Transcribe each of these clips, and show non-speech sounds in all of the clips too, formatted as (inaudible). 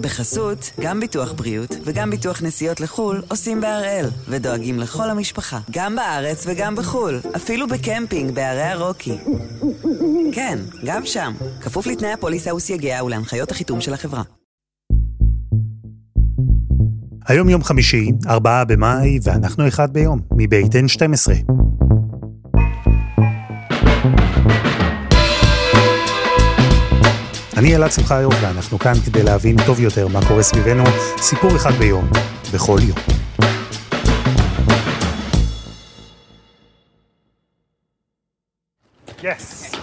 בחסות, גם ביטוח בריאות וגם ביטוח נסיעות לחו"ל עושים בהראל, ודואגים לכל המשפחה, גם בארץ וגם בחו"ל, אפילו בקמפינג בערי הרוקי. כן, גם שם, כפוף לתנאי הפוליסה וסייגיה ולהנחיות החיתום של החברה. היום יום חמישי, 4 במאי, ואנחנו אחד ביום, מבית N12. אני אלעד שמחיוב, ואנחנו כאן כדי להבין טוב יותר מה קורה סביבנו, סיפור אחד ביום, בכל יום. Yes.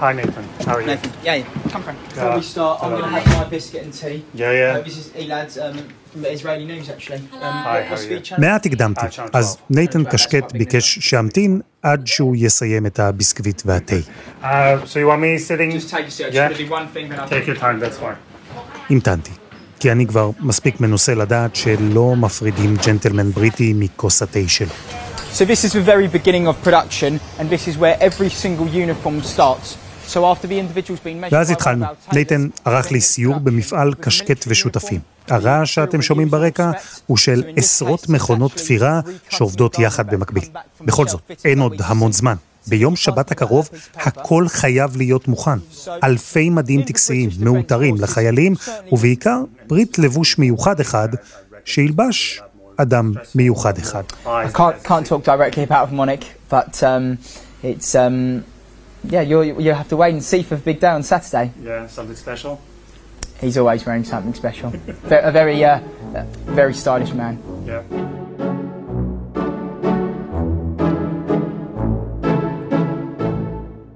Hi Nathan, how are you? Nathan, yeah, come from. Before Yeah. we start, I'm going to have my biscuit and tea. Yeah, yeah. Uh, this is Elad um, from the Israeli News, actually. Um, Hi, how are you? מעט הקדמתי, אז. נייתן קשקט ביקש שאמתין עד שהוא יסיים את הביסקוויט והתה. Uh, so Yeah. המתנתי. כי אני כבר מספיק מנוסה לדעת שלא מפרידים ג'נטלמן בריטי מכוס התה שלו. So this is the very beginning of production, and this is where every single uniform starts. So after the individual's been measured ואז התחלנו. tailors, ערך לי סיור במפעל קשקט ושותפים. הרעש שאתם שומעים ברקע הוא של עשרות מכונות תפירה שעובדות יחד במקביל. בכל זאת, אין עוד המון זמן. ביום שבת הקרוב הכל חייב להיות מוכן. אלפי מדים טקסיים, מאותרים לחיילים, ובעיקר ברית לבוש מיוחד אחד, שילבש אדם מיוחד אחד. Um, um, yeah, you you have to wait and see for the big day on Saturday. Yeah, something special? He's always wearing something special. A very uh, a very stylish man. Yeah.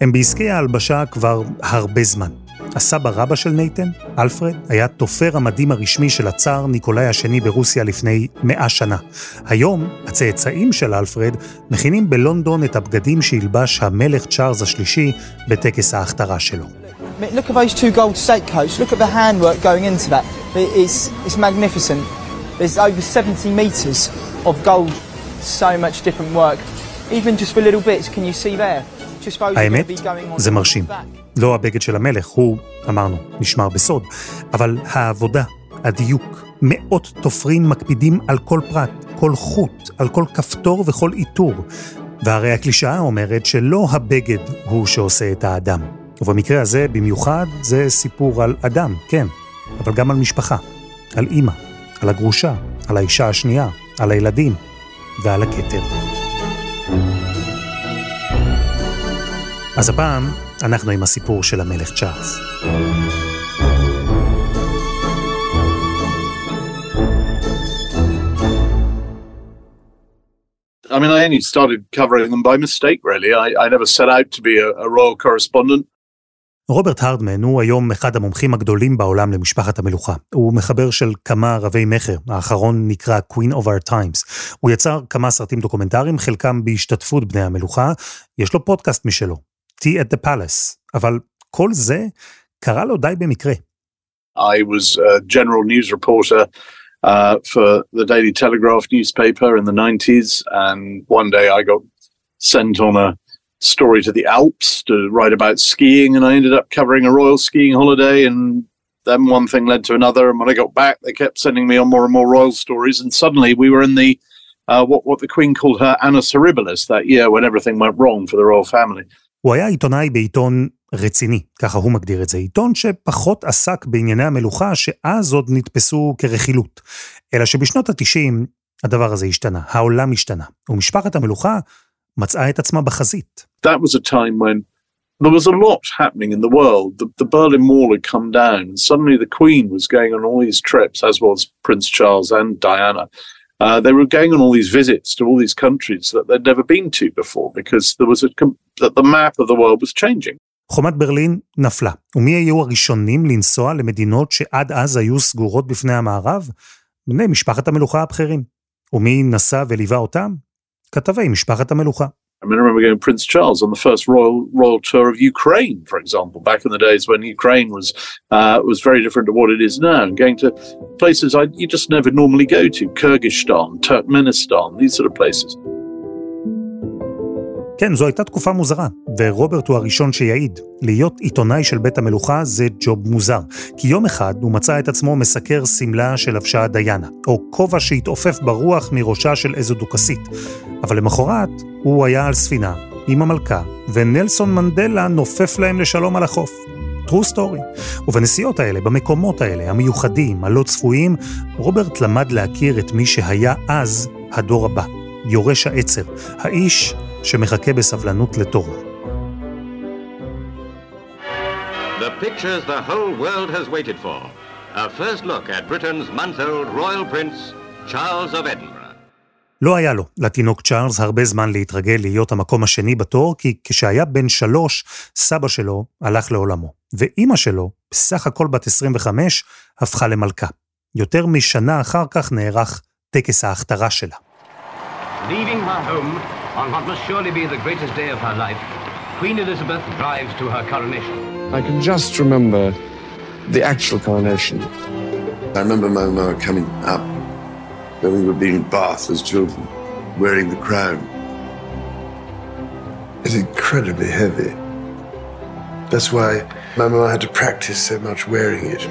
הם בעסקי ההלבשה כבר הרבה זמן. הסבא רבא של נייתן, אלפרד, היה תופר המדים הרשמי של הצאר ניקולאי השני ברוסיה לפני מאה שנה. היום, הצאצאים של אלפרד מכינים בלונדון את הבגדים שילבש המלך צ'ארלס השלישי בטקס ההכתרה שלו. Look at those two gold stakecoats. Look at the handwork going into that. It- It's, it's magnificent. There's over 70 metres of gold. So much different work. Even just for little bits, can you see there? האמת, זה מרשים. לא הבגד של המלך, הוא, אמרנו, נשמר בסוד, אבל העבודה, הדיוק, מאות תופרים מקפידים על כל פרט, כל חוט, על כל כפתור וכל עיטור. והרי הקלישאה אומרת שלא הבגד הוא שעושה את האדם. ובמקרה הזה, במיוחד, זה סיפור על אדם, כן, אבל גם על משפחה, על אימא, על הגרושה, על האישה השנייה, על הילדים ועל הכתר. אז הפעם אנחנו עם הסיפור של המלך צ'ארלס. I mean, I only started covering them by mistake, really. I, I never set out to be a, a royal correspondent. רוברט הרדמן הוא היום אחד המומחים הגדולים בעולם למשפחת המלוכה. הוא מחבר של כמה רבי מכר, האחרון נקרא Queen of Our Times. הוא יצר כמה סרטים דוקומנטריים, חלקם בהשתתפות בני המלוכה. יש לו פודקאסט משלו, Tea at the Palace. אבל כל זה קרה לו די במקרה. I was a general news reporter uh, for the Daily Telegraph newspaper in the 90s. And one day I got sent on a story to the Alps to write about skiing. And I ended up covering a royal skiing holiday. And then one thing led to another. And when I got back, they kept sending me on more and more royal stories. And suddenly we were in the uh, what, what the Queen called her Annus Horribilis that year when everything went wrong for the royal family. הוא היה עיתונאי בעיתון רציני, ככה הוא מגדיר את זה, עיתון שפחות עסק בענייני המלוכה שאז עוד נתפסו כרכילות. אלא שבשנות ה-90 הדבר הזה השתנה, העולם השתנה, ומשפחת המלוכה מצאה את עצמה בחזית. that was a time when there was a lot happening in the world. The, the Berlin Wall had come down, and suddenly the Queen was going on all these trips, as was Prince Charles and Diana. Uh, they were going on all these visits to all these countries that they'd never been to before because there was a that the map of the world was changing. חומת ברלין נפלה, ומי היו הראשונים לנסוע למדינות שעד אז היו סגורות בפני המערב? בני משפחת המלוכה הבכירים. ומי נסע וליווה אותם? כתבי משפחת המלוכה. I mean, I remember going to Prince Charles on the first royal royal tour of Ukraine, for example, back in the days when Ukraine was uh, was very different to what it is now, and going to places I, you just never normally go to, Kyrgyzstan, Turkmenistan, these sort of places. כן, זו הייתה תקופה מוזרה, ורוברט הוא הראשון שיעיד. להיות עיתונאי של בית המלוכה זה ג'וב מוזר, כי יום אחד הוא מצא את עצמו מסקר שמלה שלבשה דיאנה, או כובע שהתעופף ברוח מראשה של איזו דוכסית. אבל למחרת הוא היה על ספינה, עם המלכה, ונלסון מנדלה נופף להם לשלום על החוף. true story. ובנסיעות האלה, במקומות האלה, המיוחדים, הלא צפויים, רוברט למד להכיר את מי שהיה אז הדור הבא, יורש העצר, האיש שמחכה בסבלנות לתורו. The pictures the whole world has waited for. A first look at Britain's month-old royal prince, Charles of Edinburgh. לא היה לו, לתינוק צ'ארלס, הרבה זמן להתרגל להיות המקום השני בתור, כי כשהיה בן שלוש, סבא שלו הלך לעולמו. ואימא שלו, בסך הכל בת 25, הפכה למלכה. יותר משנה אחר כך נערך טקס ההכתרה שלה. Leaving her home on what must surely be the greatest day of her life, Queen Elizabeth drives to her coronation. I can just remember the actual coronation. I remember my mother coming up when we were being bathed as children, wearing the crown. It's incredibly heavy. That's why my mother had to practice so much wearing it.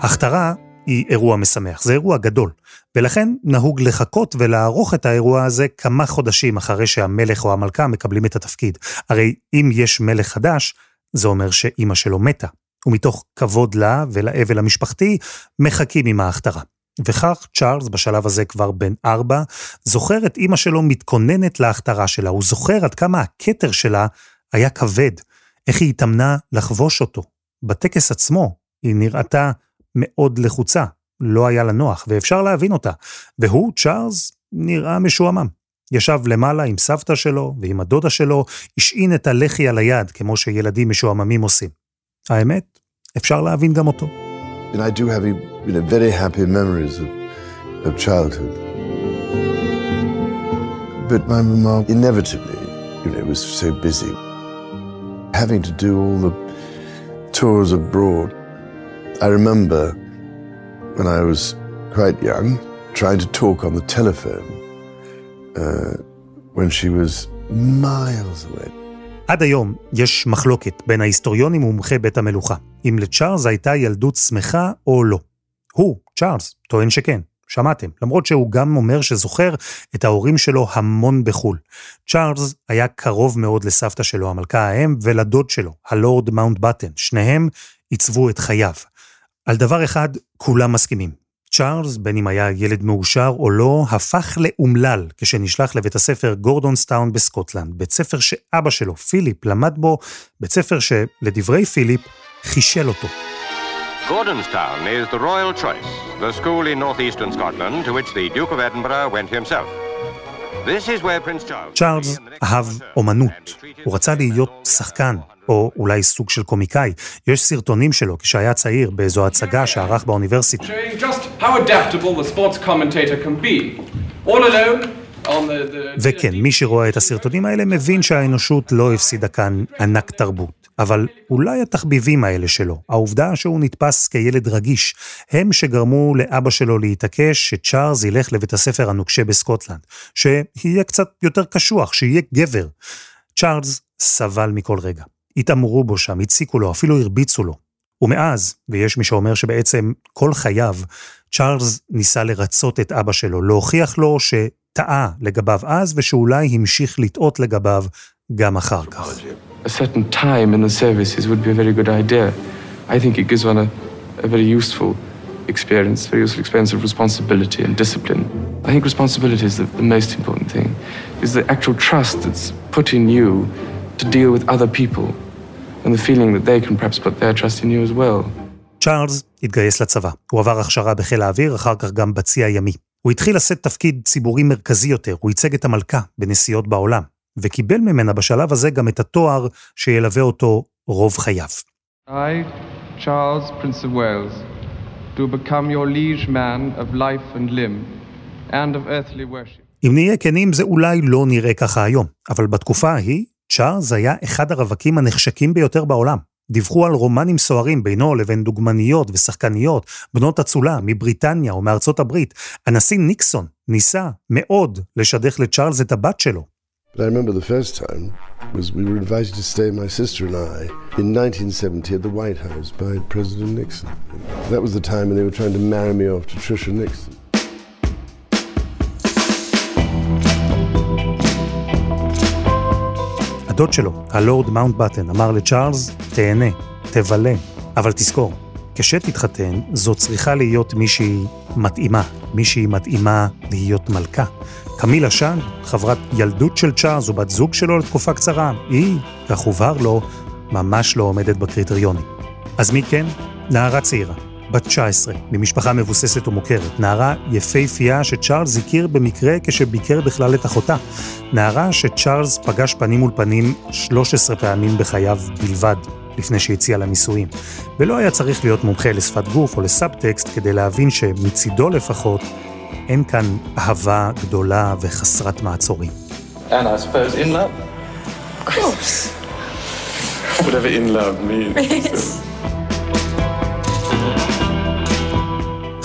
הכתרה היא אירוע משמח, זה אירוע גדול, ולכן נהוג לחכות ולערוך את האירוע הזה כמה חודשים אחרי שהמלך או המלכה מקבלים את התפקיד. הרי אם יש מלך חדש, זה אומר שאימא שלו מתה, ומתוך כבוד לה ולאבל המשפחתי, מחכים עם ההכתרה. וכך צ'ארלס, בשלב הזה כבר בן ארבע, זוכר את אימא שלו מתכוננת להכתרה שלה, הוא זוכר עד כמה הכתר שלה היה כבד, איך היא התאמנה לחבוש אותו. בטקס עצמו היא נראתה מאוד לחוצה, לא היה לה נוח, ואפשר להבין אותה. והוא, צ'ארלס, נראה משועמם. ישב למעלה עם סבתא שלו ועם הדודה שלו, השעין את הלחי על היד, כמו שילדים משועממים עושים. האמת, אפשר להבין גם אותו. And I do have you know, very happy memories of, of childhood. But my mama inevitably, you know, was so busy having to do all the tours abroad. I remember when I was quite young trying to talk on the telephone uh, when she was miles away. עד היום יש מחלוקת בין ההיסטוריונים ומומחי בית המלוכה, אם לצ'ארלס הייתה ילדות שמחה או לא. הוא, צ'ארלס, טוען שכן, שמעתם, למרות שהוא גם אומר שזוכר את ההורים שלו המון בחו"ל. צ'ארלס היה קרוב מאוד לסבתא שלו, המלכה האם, ולדוד שלו, הלורד מאונט בטן. שניהם עיצבו את חייו. על דבר אחד כולם מסכימים. צ'ארלס, בין אם היה ילד מאושר או לא, הפך לאומלל כשנשלח לבית הספר גורדונסטאון בסקוטלנד, בית ספר שאבא שלו, פיליפ, למד בו, בית ספר שלדברי פיליפ, חישל אותו. Gordonstoun is the royal choice, the school in northeastern Scotland to which the Duke of Edinburgh went himself. צ'ארלס אהב אומנות, הוא רצה להיות שחקן, או אולי סוג של קומיקאי. יש סרטונים שלו כשהיה צעיר באיזו הצגה שערך באוניברסיטה. וכן, מי שרואה את הסרטונים האלה מבין שהאנושות לא הפסידה כאן ענק תרבות. אבל אולי התחביבים האלה שלו, העובדה שהוא נתפס כילד רגיש, הם שגרמו לאבא שלו להתעקש שצ'ארלס ילך לבית הספר הנוקשה בסקוטלנד, שיהיה קצת יותר קשוח, שיהיה גבר. צ'ארלס סבל מכל רגע. התעמרו בו שם, הציקו לו, אפילו הרביצו לו. ומאז, ויש מי שאומר שבעצם כל חייו, צ'ארלס ניסה לרצות את אבא שלו, להוכיח לו שטעה לגביו אז, ושאולי המשיך לטעות לגביו גם אחר כך. A certain time in the services would be a very good idea. I think it gives one a, a very useful experience, very useful experience of responsibility and discipline. I think responsibility is the, the most important thing, is the actual trust that's put in you to deal with other people, and the feeling that they can perhaps put their trust in you as well. צ'ארלס התגייס לצבא. הוא עבר הכשרה בחיל האוויר, אחר כך גם בצי הימי. הוא התחיל לשאת תפקיד ציבורי מרכזי יותר, הוא ייצג את המלכה בנסיעות בעולם, וקיבל ממנה בשלב הזה גם את התואר שילווה אותו רוב חייו. I, Charles, Prince of Wales, do become your liege man of life and limb, and of earthly worship. אם נהיה כנים, זה אולי לא נראה ככה היום, אבל בתקופה ההיא, צ'ארלס היה אחד הרווקים הנחשקים ביותר בעולם. דיווחו על רומנים סוערים בינו לבין דוגמניות ושחקניות, בנות אצולה מבריטניה או מארצות הברית. הנשיא ניקסון ניסה מאוד לשדך לצ'ארלס את הבת שלו. But I remember the first time was we were invited to stay, my sister and I, in 1970 at the White House by President Nixon. That was the time when they were trying to marry me off to Trisha Nixon. הדוד שלו, הלורד מאונט בטן, אמר לצ'ארלס, תהנה, תבלה, אבל תזכור, כשתתחתן, זו צריכה להיות מישהי מתאימה, מישהי מתאימה להיות מלכה. קמילה שאן, חברת ילדות של צ'ארלס ובת זוג שלו לתקופה קצרה, היא, כך הובהר לו, ממש לא עומדת בקריטריונים. אז מי כן? נערה צעירה, בת 19, ממשפחה מבוססת ומוכרת. נערה יפהפייה שצ'ארלס הכיר במקרה כשביקר בכלל את אחותה. נערה שצ'ארלס פגש פנים מול פנים 13 פעמים בחייו בלבד, לפני שהציע לה נישואים. ולא היה צריך להיות מומחה לשפת גוף או לסאבטקסט כדי להבין שמצידו לפחות, אין כאן אהבה גדולה וחסרת מעצורים. And I suppose in love. Of course. Whatever in love means.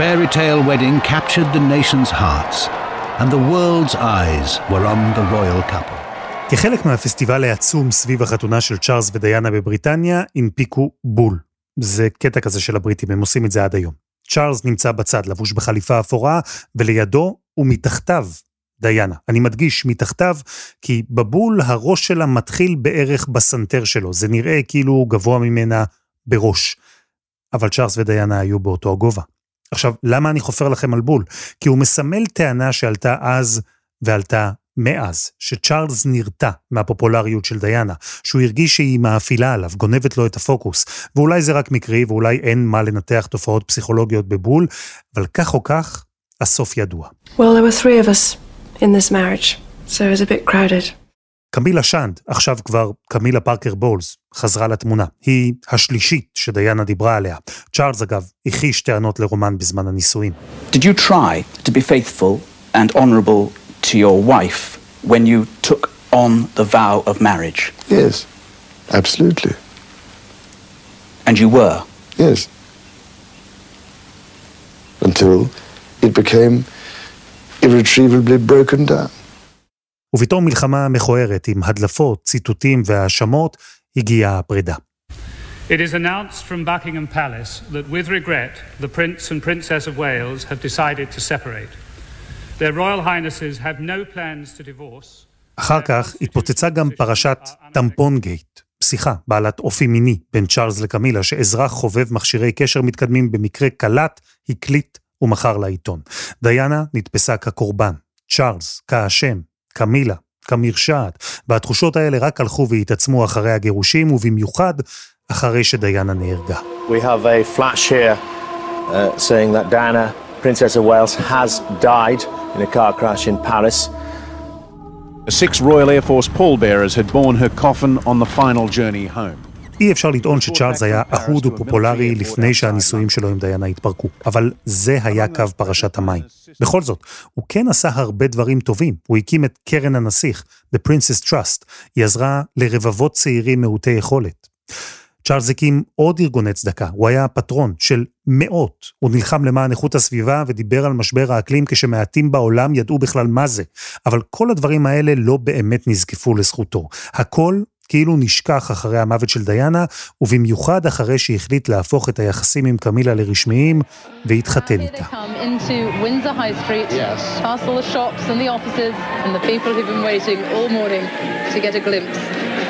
Fairy tale wedding captured the nation's hearts, and the world's eyes were on the royal couple. כחלק מהפסטיבל העצום סביב החתונה של צ'ארלס ודיאנה בבריטניה, הנפיקו בול. זה קטע כזה של הבריטים, הם עושים את זה עד היום. צ'ארלס נמצא בצד, לבוש בחליפה אפורה, ולידו ומתחתיו דיאנה. אני מדגיש, מתחתיו, כי בבול הראש שלה מתחיל בערך בסנטר שלו. זה נראה כאילו הוא גבוה ממנה בראש. אבל צ'ארלס ודיאנה היו באותו הגובה. עכשיו, למה אני חופר לכם על בול? כי הוא מסמל טענה שעלתה אז ועלתה מאז, שצ'ארלס נרתע מהפופולריות של דיאנה, שהוא הרגיש שהיא מאפילה עליו, גונבת לו את הפוקוס, ואולי זה רק מקרי ואולי אין מה לנתח תופעות פסיכולוגיות בבול, אבל כך או כך, הסוף ידוע. Well, there were three of us in this marriage, so it was a bit crowded. קמילה שאנד, עכשיו כבר קמילה פארקר בולס, חזרה לתמונה. היא השלישית שדיאנה דיברה עליה. צ'ארלס, אגב, הכחיש טענות לרומן בזמן הנישואים. Did you try to be faithful and honourable to your wife when you took on the vow of marriage? Yes, absolutely. And you were? Yes. Until it became irretrievably broken down. ובתום מלחמה מכוערת עם הדלפות, ציטוטים והאשמות, הגיעה הפרידה. It is announced from Buckingham Palace that with regret, the Prince and Princess of Wales have decided to separate. Their Royal Highnesses have no plans to divorce. אחר כך התפוצצה גם פרשת טמפון גייט, שיחה בעלת אופי מיני בין צ'ארלס לקמילה, שאזרח חובב מכשירי קשר מתקדמים במקרה קלט, הקליט ומכר לעיתון. דיאנה נתפסה כקורבן, צ'ארלס כאשם, קמילה, כמרשעת, והתחושות האלה רק הלכו והתעצמו אחרי הגירושים, ובמיוחד אחרי שדיאנה נהרגה. We have a flash here uh, saying that Diana, Princess of Wales, has died in a car crash in Paris. Six Royal Air Force pallbearers had borne her coffin on the final journey home. אי אפשר לטעון שצ'ארלס היה אהוד ופופולרי לפני שהנישואים שלו עם דיאנה התפרקו, אבל זה היה קו פרשת המים. בכל זאת, הוא כן עשה הרבה דברים טובים. הוא הקים את קרן הנסיך, The Princess Trust. היא עזרה לרבבות צעירים מעוטי יכולת. צ'ארלס הקים עוד ארגוני צדקה, הוא היה פטרון של מאות. הוא נלחם למען איכות הסביבה ודיבר על משבר האקלים כשמעטים בעולם ידעו בכלל מה זה. אבל כל הדברים האלה לא באמת נזקפו לזכותו. הכל כאילו נשכח אחרי המוות של דיאנה, ובמיוחד אחרי שהחליט להפוך את היחסים עם קמילה לרשמיים והתחתן איתה.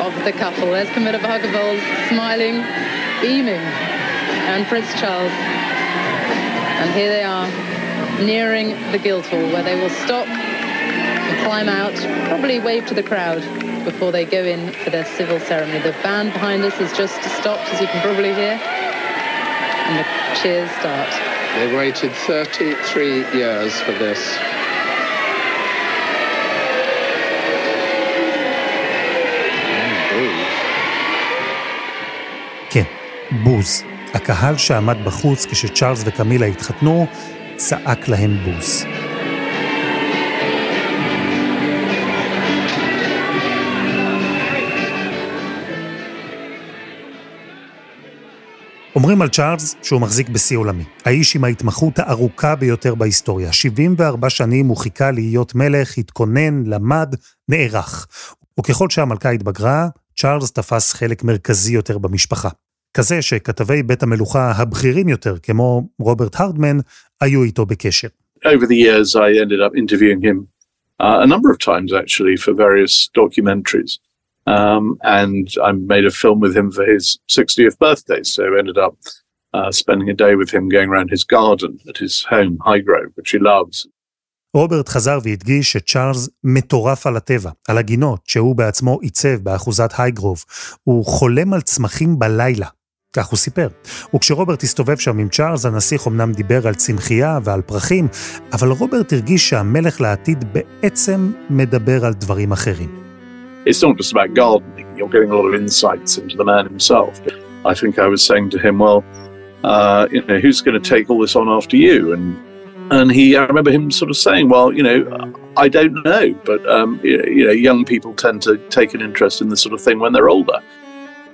of the couple. There's Camilla Vagabold smiling, beaming, and Prince Charles. And here they are, nearing the Guildhall, where they will stop and climb out, probably wave to the crowd before they go in for their civil ceremony. The band behind us has just stopped, as you can probably hear, and the cheers start. They waited 33 years for this. כן, בוז. הקהל שעמד בחוץ כשצ'ארלס וקמילה התחתנו, צעק להם בוז. אומרים על צ'ארלס שהוא מחזיק בשיא עולמי. האיש עם ההתמחות הארוכה ביותר בהיסטוריה. 74 שנים הוא חיכה להיות מלך, התכונן, למד, נערך. וככל שהמלכה התבגרה, צ'ארלס תפס חלק מרכזי יותר במשפחה. כזה שכתבי בית המלוכה הבכירים יותר, כמו רוברט הרדמן, היו איתו בקשר. Over the years I ended up interviewing him uh, a number of times actually for various documentaries. Um, and I made a film with him for his 60th birthday, so I ended up uh, spending a day with him going around his garden at his home, Highgrove, which he loves. רוברט חזר והדגיש שצ'ארלס מטורף על הטבע, על הגינות שהוא בעצמו עיצב באחוזת הייגרוב. הוא חולם על צמחים בלילה, כך הוא סיפר. וכשרוברט הסתובב שם עם צ'ארלס, הנסיך אמנם דיבר על צמחייה ועל פרחים, אבל רוברט הרגיש שהמלך לעתיד בעצם מדבר על דברים אחרים. It's not just about gardening, you're getting a lot of insights into the man himself. I think I was saying to him, well, uh, you know, who's going to take all this on after you? And and he, I remember him sort of saying, well, you know, I don't know, but um, you know, young people tend to take an interest in this sort of thing when they're older.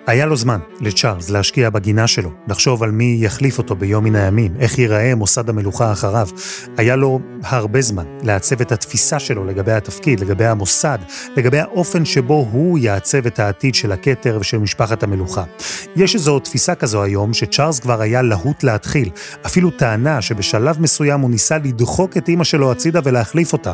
היה לו זמן, לצ'ארלס, להשקיע בגינה שלו, לחשוב על מי יחליף אותו ביום מן הימים, איך ייראה מוסד המלוכה אחריו. היה לו הרבה זמן לעצב את התפיסה שלו לגבי התפקיד, לגבי המוסד, לגבי האופן שבו הוא יעצב את העתיד של הכתר ושל משפחת המלוכה. יש איזו תפיסה כזו היום שצ'ארלס כבר היה להוט להתחיל, אפילו טענה שבשלב מסוים הוא ניסה לדחוק את אימא שלו הצידה ולהחליף אותה.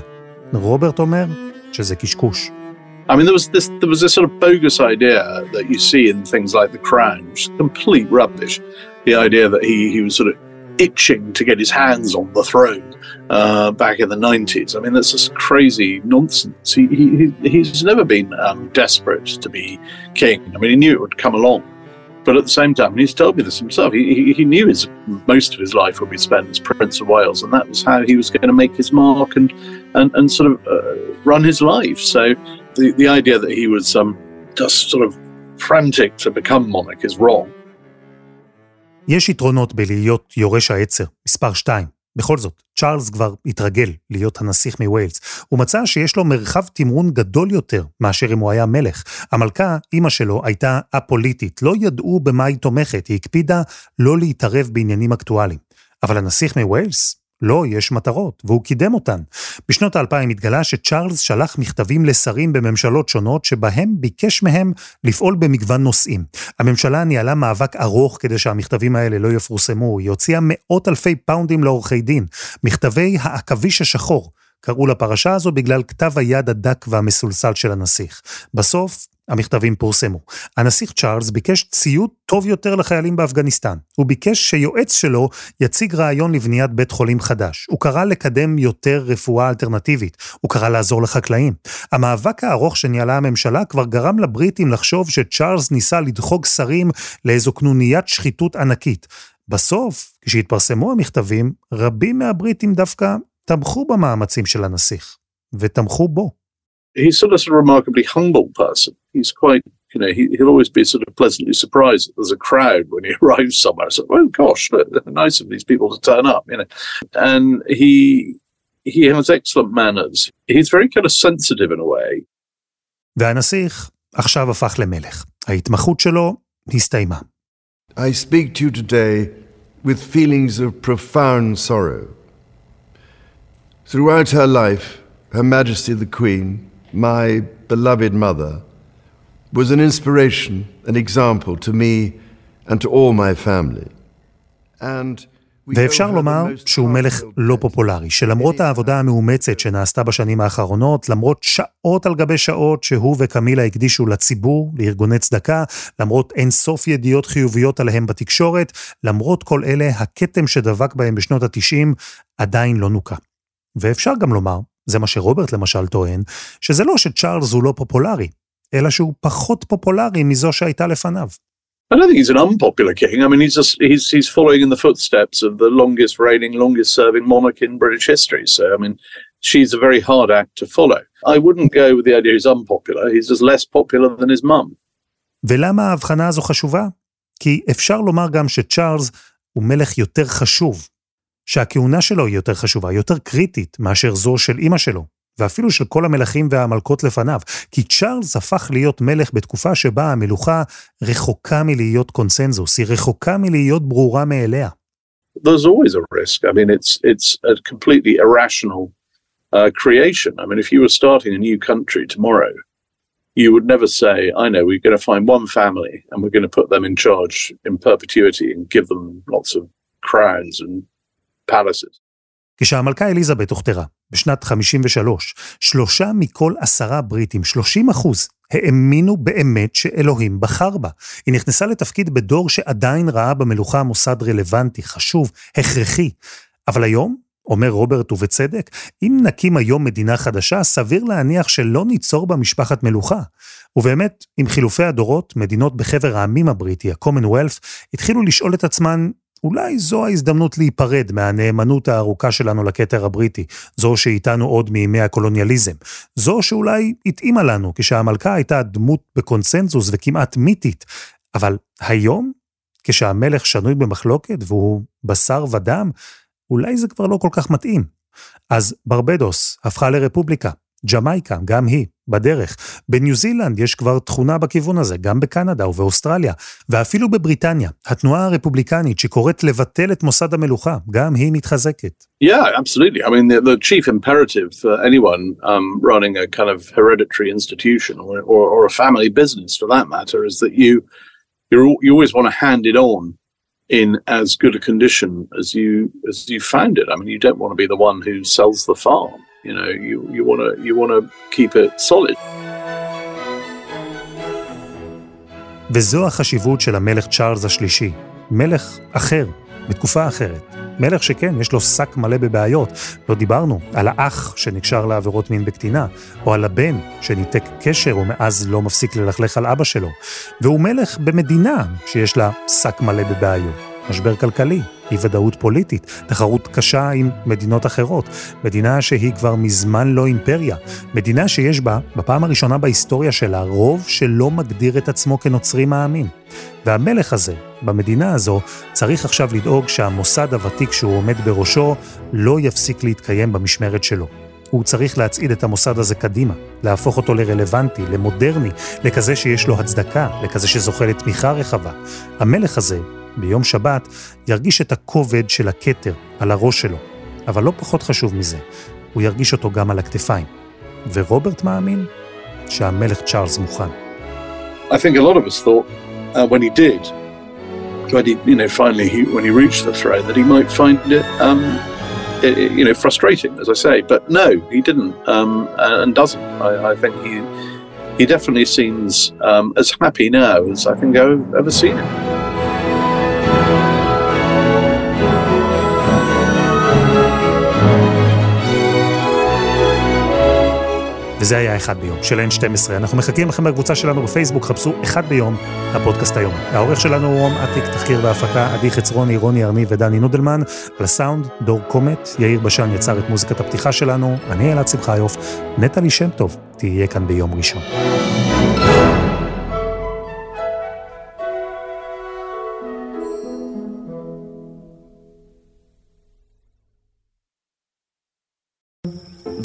רוברט אומר שזה קשקוש. I mean, there was this there was this sort of bogus idea that you see in things like The Crown, which is complete rubbish. The idea that he he was sort of itching to get his hands on the throne uh, back in the nineties. I mean, that's just crazy nonsense. He, he he's never been um, desperate to be king. I mean, he knew it would come along, but at the same time, he's told me this himself. He he, he knew his most of his life would be spent as Prince of Wales, and that was how he was going to make his mark and and and sort of uh, run his life. So. The, the idea that he was um, just sort of frantic to become monarch is wrong. יש יתרונות בלהיות יורש העצר, מספר 2. בכל זאת, צ'ארלס כבר התרגל להיות הנסיך מווילס. הוא מצא שיש לו מרחב תמרון גדול יותר מאשר אם הוא היה מלך. המלכה, אימא שלו, הייתה א-פוליטית, לא ידעו במה היא תומכת, היא הקפידה לא להתערב בעניינים אקטואליים. אבל הנסיך מווילס, לא, יש מטרות, והוא קידם אותן. בשנות האלפיים התגלה שצ'ארלס שלח מכתבים לשרים בממשלות שונות, שבהם ביקש מהם לפעול במגוון נושאים. הממשלה ניהלה מאבק ארוך כדי שהמכתבים האלה לא יפורסמו, היא הוציאה מאות אלפי פאונדים לעורכי דין. מכתבי העכביש השחור. קראו לפרשה הזו בגלל כתב היד הדק והמסולסל של הנסיך. בסוף, המכתבים פורסמו. הנסיך צ'ארלס ביקש ציוד טוב יותר לחיילים באפגניסטן. הוא ביקש שיועץ שלו יציג רעיון לבניית בית חולים חדש. הוא קרא לקדם יותר רפואה אלטרנטיבית. הוא קרא לעזור לחקלאים. המאבק הארוך שניהלה הממשלה כבר גרם לבריטים לחשוב שצ'ארלס ניסה לדחוק שרים לאיזו קנוניית שחיתות ענקית. בסוף, כשהתפרסמו המכתבים, רבים מהבריטים דווקא תמכו במאמצים של הנסיך, ותמכו בו. He's sort of a remarkably humble person. He's quite, you know, he, he'll always be sort of pleasantly surprised that there's a crowd when he (laughs) arrives somewhere. So, oh gosh, look, nice of these people to turn up, you know. And he he has excellent manners. He's very kind of sensitive in a way. והנסיך עכשיו הפך למלך. ההתמחות שלו הסתיימה. I speak to you today with feelings of profound sorrow. Throughout her life, Her Majesty the Queen, my beloved mother, was an inspiration, an example to me and to all my family. And ואפשר לומר שהוא מלך לא פופולרי, שלמרות העבודה המאומצת שנעשתה בשנים האחרונות, למרות שעות על גבי שעות שהוא וקמילה הקדישו לציבור, לארגוני צדקה, למרות אין סוף ידיעות חיוביות עליהם בתקשורת, למרות כל אלה, הכתם שדבק בהם בשנות ה-90 עדיין לא נוקה. ואפשר גם לומר, זה מה שרוברט למשל טוען, שזה לא שצ'ארלס הוא לא פופולרי, אלא שהוא פחות פופולרי מזו שהייתה לפניו. I don't think he's an unpopular king. I mean, he's just he's he's following in the footsteps of the longest reigning, longest serving monarch in British history. So, I mean, she's a very hard act to follow. I wouldn't go with the idea he's unpopular. He's just less popular than his mum. ולמה ההבחנה הזו חשובה? כי אפשר לומר גם שצ'ארלס הוא מלך יותר חשוב, שהכהונה שלו היא יותר חשובה, יותר קריטית מאשר זו של אימא שלו, ואפילו של כל המלכים והמלכות לפניו, כי צ'ארלס הפך להיות מלך בתקופה שבה המלוכה רחוקה מלהיות קונסנזוס, היא רחוקה מלהיות ברורה מאליה. There's always a risk. I mean, it's it's a completely irrational uh, creation. I mean, if you were starting a new country tomorrow, you would never say, I know, we're going to find one family and we're going to put them in charge in perpetuity and give them lots of crowns and palaces. כשהמלכה אליזבת הוכתרה, בשנת 53, שלושה מכל עשרה בריטים, 30 אחוז, האמינו באמת שאלוהים בחר בה. היא נכנסה לתפקיד בדור שעדיין ראה במלוכה מוסד רלוונטי, חשוב, הכרחי. אבל היום, אומר רוברט ובצדק, אם נקים היום מדינה חדשה, סביר להניח שלא ניצור בה משפחת מלוכה. ובאמת, עם חילופי הדורות, מדינות בחבר העמים הבריטי, ה-commonwealth, התחילו לשאול את עצמן, אולי זו ההזדמנות להיפרד מהנאמנות הארוכה שלנו לכתר הבריטי, זו שאיתנו עוד מימי הקולוניאליזם. זו שאולי התאימה לנו כשהמלכה הייתה דמות בקונסנזוס וכמעט מיתית, אבל היום, כשהמלך שנוי במחלוקת והוא בשר ודם, אולי זה כבר לא כל כך מתאים. אז ברבדוס הפכה לרפובליקה, ג'מייקה, גם היא, בדרך. בניו זילנד יש כבר תכונה בכיוון הזה, גם בקנדה ובאוסטרליה, ואפילו בבריטניה, התנועה הרפובליקנית שקוראת לבטל את מוסד המלוכה, גם היא מתחזקת. Yeah, absolutely. I mean, the, the chief imperative for anyone um, running a kind of hereditary institution or, or, or a family business, for that matter, is that you you always want to hand it on in as good a condition as you as you found it. I mean, you don't want to be the one who sells the farm. You know, you you want to you want to keep it solid. וזו החשיבות של המלך צ'ארלס השלישי, מלך אחר, בתקופה אחרת. מלך שכן, יש לו שק מלא בבעיות. לא דיברנו על האח שנקשר לעבירות מין בקטינה, או על הבן שניתק קשר ומאז לא מפסיק ללכלך על אבא שלו. והוא מלך במדינה שיש לה שק מלא בבעיות. משבר כלכלי, אי ודאות פוליטית, תחרות קשה עם מדינות אחרות, מדינה שהיא כבר מזמן לא אימפריה, מדינה שיש בה, בפעם הראשונה בהיסטוריה שלה, רוב שלא מגדיר את עצמו כנוצרי מאמין. והמלך הזה, במדינה הזו, צריך עכשיו לדאוג שהמוסד הוותיק שהוא עומד בראשו לא יפסיק להתקיים במשמרת שלו. הוא צריך להצעיד את המוסד הזה קדימה, להפוך אותו לרלוונטי, למודרני, לכזה שיש לו הצדקה, לכזה שזוכה לתמיכה רחבה. המלך הזה, ביום שבת, ירגיש את הכובד של הכתר על הראש שלו. אבל לא פחות חשוב מזה, הוא ירגיש אותו גם על הכתפיים. ורוברט מאמין שהמלך צ'ארלס מוכן. I think a lot of us thought uh, when he did, when he, you know, finally he, when he reached the throne, that he might find it, um, i- i- you know, frustrating, as I say. But no, he didn't, um, and doesn't. I, I think he he definitely seems um, as happy now as I think I've ever seen him. וזה היה אחד ביום, של N12. אנחנו מחכים לכם בקבוצה שלנו בפייסבוק, חפשו אחד ביום, הפודקאסט היום. העורך שלנו הוא רום אטיק, תחקיר והפקה, עדי חצרוני, רוני ארני ודני נודלמן. על הסאונד, דור קומט, יאיר בשן יצר את מוזיקת הפתיחה שלנו, אני אלעד שמחיוף, נטלי שם טוב, תהיה כאן ביום ראשון.